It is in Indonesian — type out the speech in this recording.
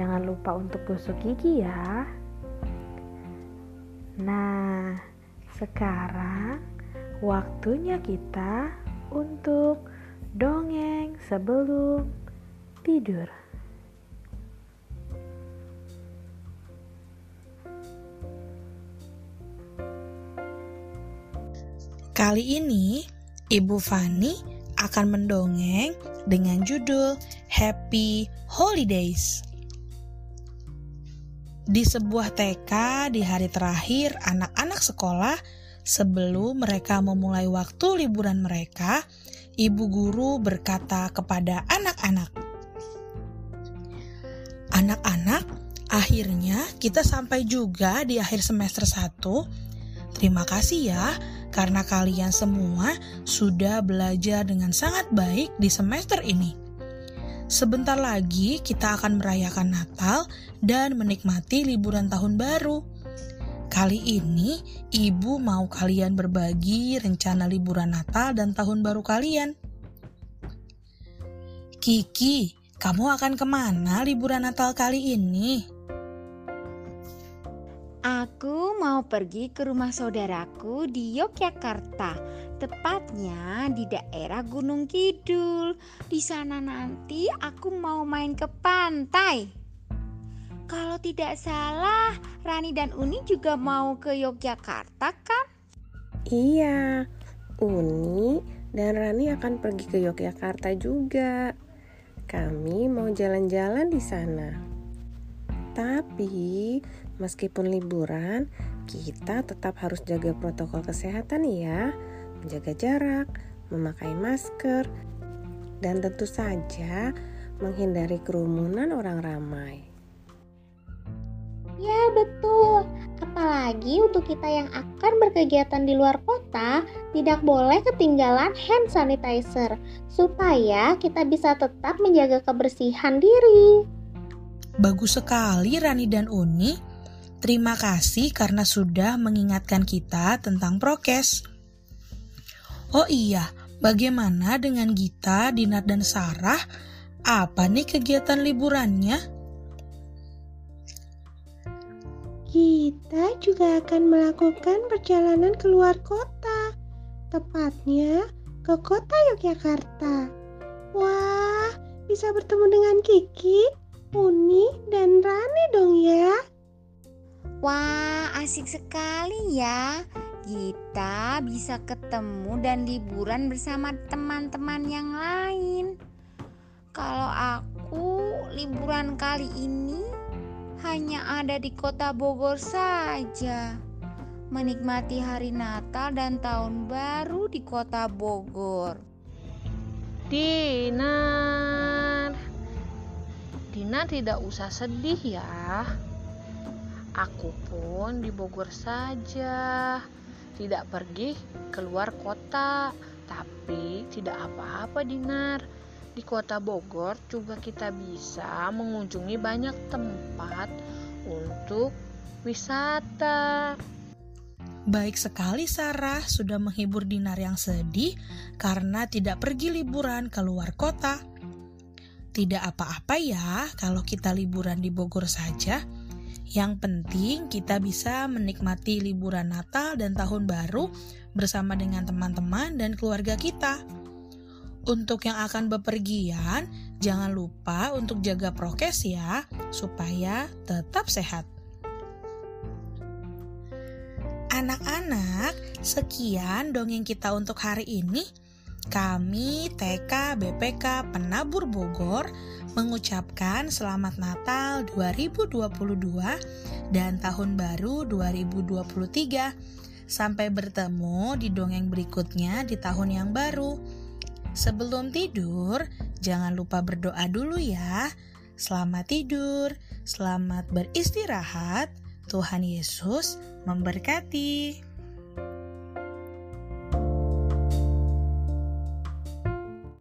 Jangan lupa untuk gosok gigi ya. Nah, sekarang waktunya kita untuk dongeng sebelum tidur. Kali ini, Ibu Fani akan mendongeng dengan judul Happy Holidays. Di sebuah TK di hari terakhir anak-anak sekolah sebelum mereka memulai waktu liburan mereka, ibu guru berkata kepada anak-anak, "Anak-anak, akhirnya kita sampai juga di akhir semester 1. Terima kasih ya karena kalian semua sudah belajar dengan sangat baik di semester ini." Sebentar lagi kita akan merayakan Natal dan menikmati liburan tahun baru. Kali ini, ibu mau kalian berbagi rencana liburan Natal dan tahun baru kalian. Kiki, kamu akan ke mana liburan Natal kali ini? Mau pergi ke rumah saudaraku di Yogyakarta tepatnya di daerah Gunung Kidul. Di sana nanti aku mau main ke pantai. Kalau tidak salah, Rani dan Uni juga mau ke Yogyakarta kan? Iya, Uni dan Rani akan pergi ke Yogyakarta juga. Kami mau jalan-jalan di sana. Tapi, meskipun liburan, kita tetap harus jaga protokol kesehatan ya menjaga jarak, memakai masker, dan tentu saja menghindari kerumunan orang ramai. Ya, betul. Apalagi untuk kita yang akan berkegiatan di luar kota, tidak boleh ketinggalan hand sanitizer supaya kita bisa tetap menjaga kebersihan diri. Bagus sekali Rani dan Uni. Terima kasih karena sudah mengingatkan kita tentang prokes. Oh iya, bagaimana dengan Gita, Dinar, dan Sarah? Apa nih kegiatan liburannya? Kita juga akan melakukan perjalanan keluar kota, tepatnya ke kota Yogyakarta. Wah, bisa bertemu dengan Kiki, Uni, dan Rani dong ya. Wah, asik sekali ya kita bisa ketemu dan liburan bersama teman-teman yang lain. Kalau aku liburan kali ini hanya ada di kota Bogor saja. Menikmati hari Natal dan Tahun Baru di kota Bogor. Dinar. Dinar tidak usah sedih ya. Aku pun di Bogor saja tidak pergi keluar kota. Tapi tidak apa-apa Dinar. Di kota Bogor juga kita bisa mengunjungi banyak tempat untuk wisata. Baik sekali Sarah sudah menghibur Dinar yang sedih karena tidak pergi liburan ke luar kota. Tidak apa-apa ya kalau kita liburan di Bogor saja yang penting kita bisa menikmati liburan Natal dan Tahun Baru bersama dengan teman-teman dan keluarga kita. Untuk yang akan bepergian, jangan lupa untuk jaga prokes ya, supaya tetap sehat. Anak-anak, sekian dongeng kita untuk hari ini. Kami TK BPK Penabur Bogor mengucapkan selamat Natal 2022 dan Tahun Baru 2023. Sampai bertemu di dongeng berikutnya di tahun yang baru. Sebelum tidur, jangan lupa berdoa dulu ya. Selamat tidur. Selamat beristirahat. Tuhan Yesus memberkati.